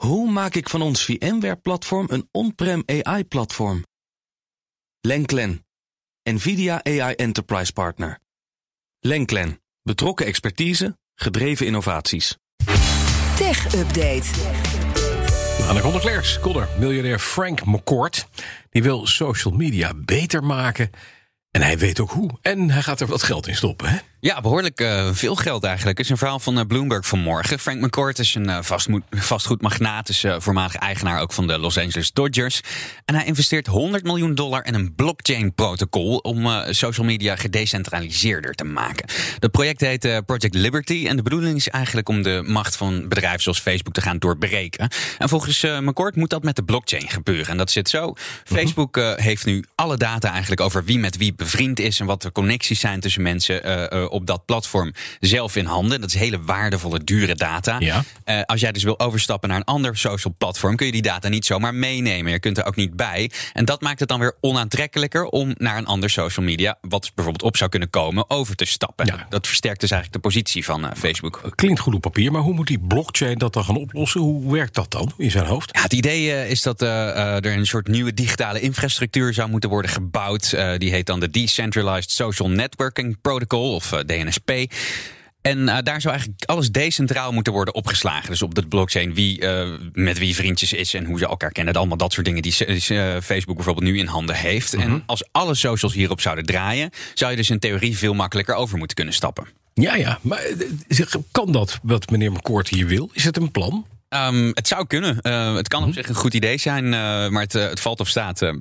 Hoe maak ik van ons VMware-platform een on-prem AI-platform? Lenklen, NVIDIA AI Enterprise Partner. Lenklen, betrokken expertise, gedreven innovaties. Tech Update. Anne de Klerks, Connor, miljonair Frank McCourt. Die wil social media beter maken. En hij weet ook hoe. En hij gaat er wat geld in stoppen, hè? Ja, behoorlijk uh, veel geld eigenlijk. is een verhaal van uh, Bloomberg vanmorgen. Frank McCourt is een uh, vastgoedmagnaat, is voormalig eigenaar ook van de Los Angeles Dodgers. En hij investeert 100 miljoen dollar in een blockchain-protocol om social media gedecentraliseerder te maken. Dat project heet Project Liberty en de bedoeling is eigenlijk om de macht van bedrijven zoals Facebook te gaan doorbreken. En volgens McCourt moet dat met de blockchain gebeuren. En dat zit zo. Facebook heeft nu alle data eigenlijk over wie met wie bevriend is en wat de connecties zijn tussen mensen op dat platform zelf in handen. Dat is hele waardevolle, dure data. Ja. Uh, als jij dus wil overstappen naar een ander social platform, kun je die data niet zomaar meenemen. Je kunt er ook niet bij. En dat maakt het dan weer onaantrekkelijker om naar een ander social media, wat bijvoorbeeld op zou kunnen komen, over te stappen. Ja. Dat versterkt dus eigenlijk de positie van uh, Facebook. Klinkt goed op papier, maar hoe moet die blockchain dat dan gaan oplossen? Hoe werkt dat dan in zijn hoofd? Ja, het idee is dat er een soort nieuwe digitale infrastructuur zou moeten worden gebouwd. die heet dan de Decentralized Social Networking Protocol, of DNSP. En uh, daar zou eigenlijk alles decentraal moeten worden opgeslagen. Dus op de blockchain wie uh, met wie vriendjes is en hoe ze elkaar kennen. Allemaal dat soort dingen die uh, Facebook bijvoorbeeld nu in handen heeft. En als alle socials hierop zouden draaien, zou je dus in theorie veel makkelijker over moeten kunnen stappen. Ja, ja. Maar kan dat wat meneer McCourt hier wil? Is het een plan? Um, het zou kunnen. Het kan op zich een goed idee zijn, maar het, het valt of staat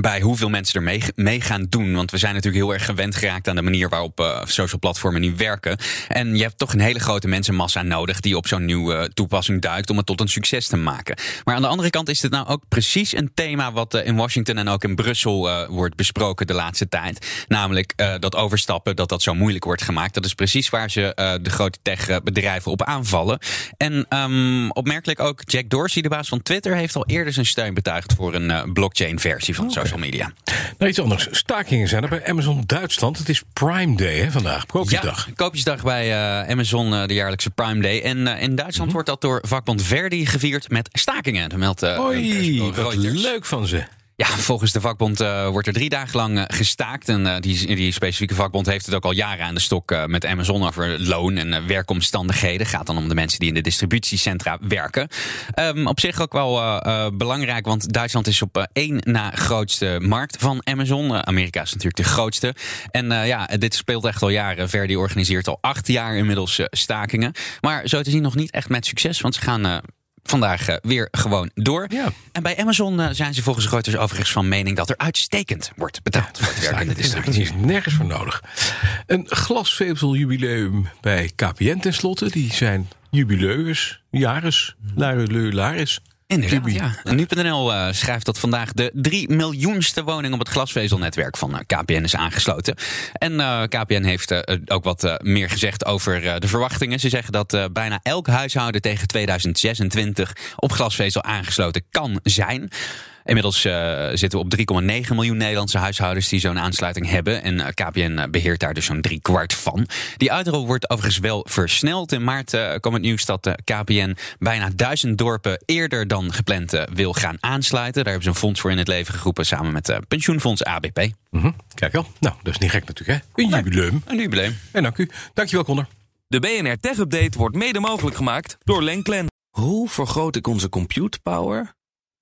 bij hoeveel mensen er mee, mee, gaan doen. Want we zijn natuurlijk heel erg gewend geraakt aan de manier waarop uh, social platformen nu werken. En je hebt toch een hele grote mensenmassa nodig die op zo'n nieuwe toepassing duikt om het tot een succes te maken. Maar aan de andere kant is dit nou ook precies een thema wat uh, in Washington en ook in Brussel uh, wordt besproken de laatste tijd. Namelijk dat overstappen, dat dat zo moeilijk wordt gemaakt. Dat is precies waar ze de grote techbedrijven op aanvallen. En um, opmerkelijk ook Jack Dorsey, de baas van Twitter, heeft al eerder zijn steun betuigd voor een blockchain versie van Okay. Social media. Nou, iets anders. Stakingen zijn er bij Amazon Duitsland. Het is Prime Day hè, vandaag, koopjesdag. Ja, koopjesdag bij uh, Amazon, uh, de jaarlijkse Prime Day. En uh, in Duitsland mm -hmm. wordt dat door vakbond Verdi gevierd met stakingen. Dat meldt Oei, wat leuk van ze. Ja, volgens de vakbond uh, wordt er drie dagen lang uh, gestaakt. En uh, die, die specifieke vakbond heeft het ook al jaren aan de stok met Amazon over loon en werkomstandigheden. Gaat dan om de mensen die in de distributiecentra werken. Um, op zich ook wel belangrijk, want Duitsland is op één na grootste markt van Amazon. Amerika is natuurlijk de grootste. En ja, dit speelt echt al jaren. Verdi organiseert al acht jaar inmiddels stakingen. Maar zo te zien nog niet echt met succes, want ze gaan vandaag uh, weer gewoon door. Ja. En bij Amazon uh, zijn ze volgens Reuters overigens van mening dat er uitstekend wordt betaald voor het werk in de distributie. is nergens voor nodig. Een glasvezeljubileum bij KPN tenslotte. Die zijn jubileus, jaris, laris. Inderdaad, ja. Nu.nl uh, schrijft dat vandaag de 3 miljoenste woning op het glasvezelnetwerk van uh, KPN is aangesloten. En uh, KPN heeft ook wat meer gezegd over de verwachtingen. Ze zeggen dat bijna elk huishouden tegen 2026 op glasvezel aangesloten kan zijn. Inmiddels uh, zitten we op 3,9 miljoen Nederlandse huishoudens die zo'n aansluiting hebben. En uh, KPN beheert daar dus zo'n drie kwart van. Die uitrol wordt overigens wel versneld. In maart uh, kwam het nieuws dat KPN bijna duizend dorpen eerder dan gepland wil gaan aansluiten. Daar hebben ze een fonds voor in het leven geroepen samen met pensioenfonds ABP. Mm -hmm. Kijk al. Nou, dat is niet gek natuurlijk hè. Een jubileum. Een jubileum. En dank u. Dankjewel Connor. De BNR Tech Update wordt mede mogelijk gemaakt door Lenklen. Hoe vergroot ik onze compute power?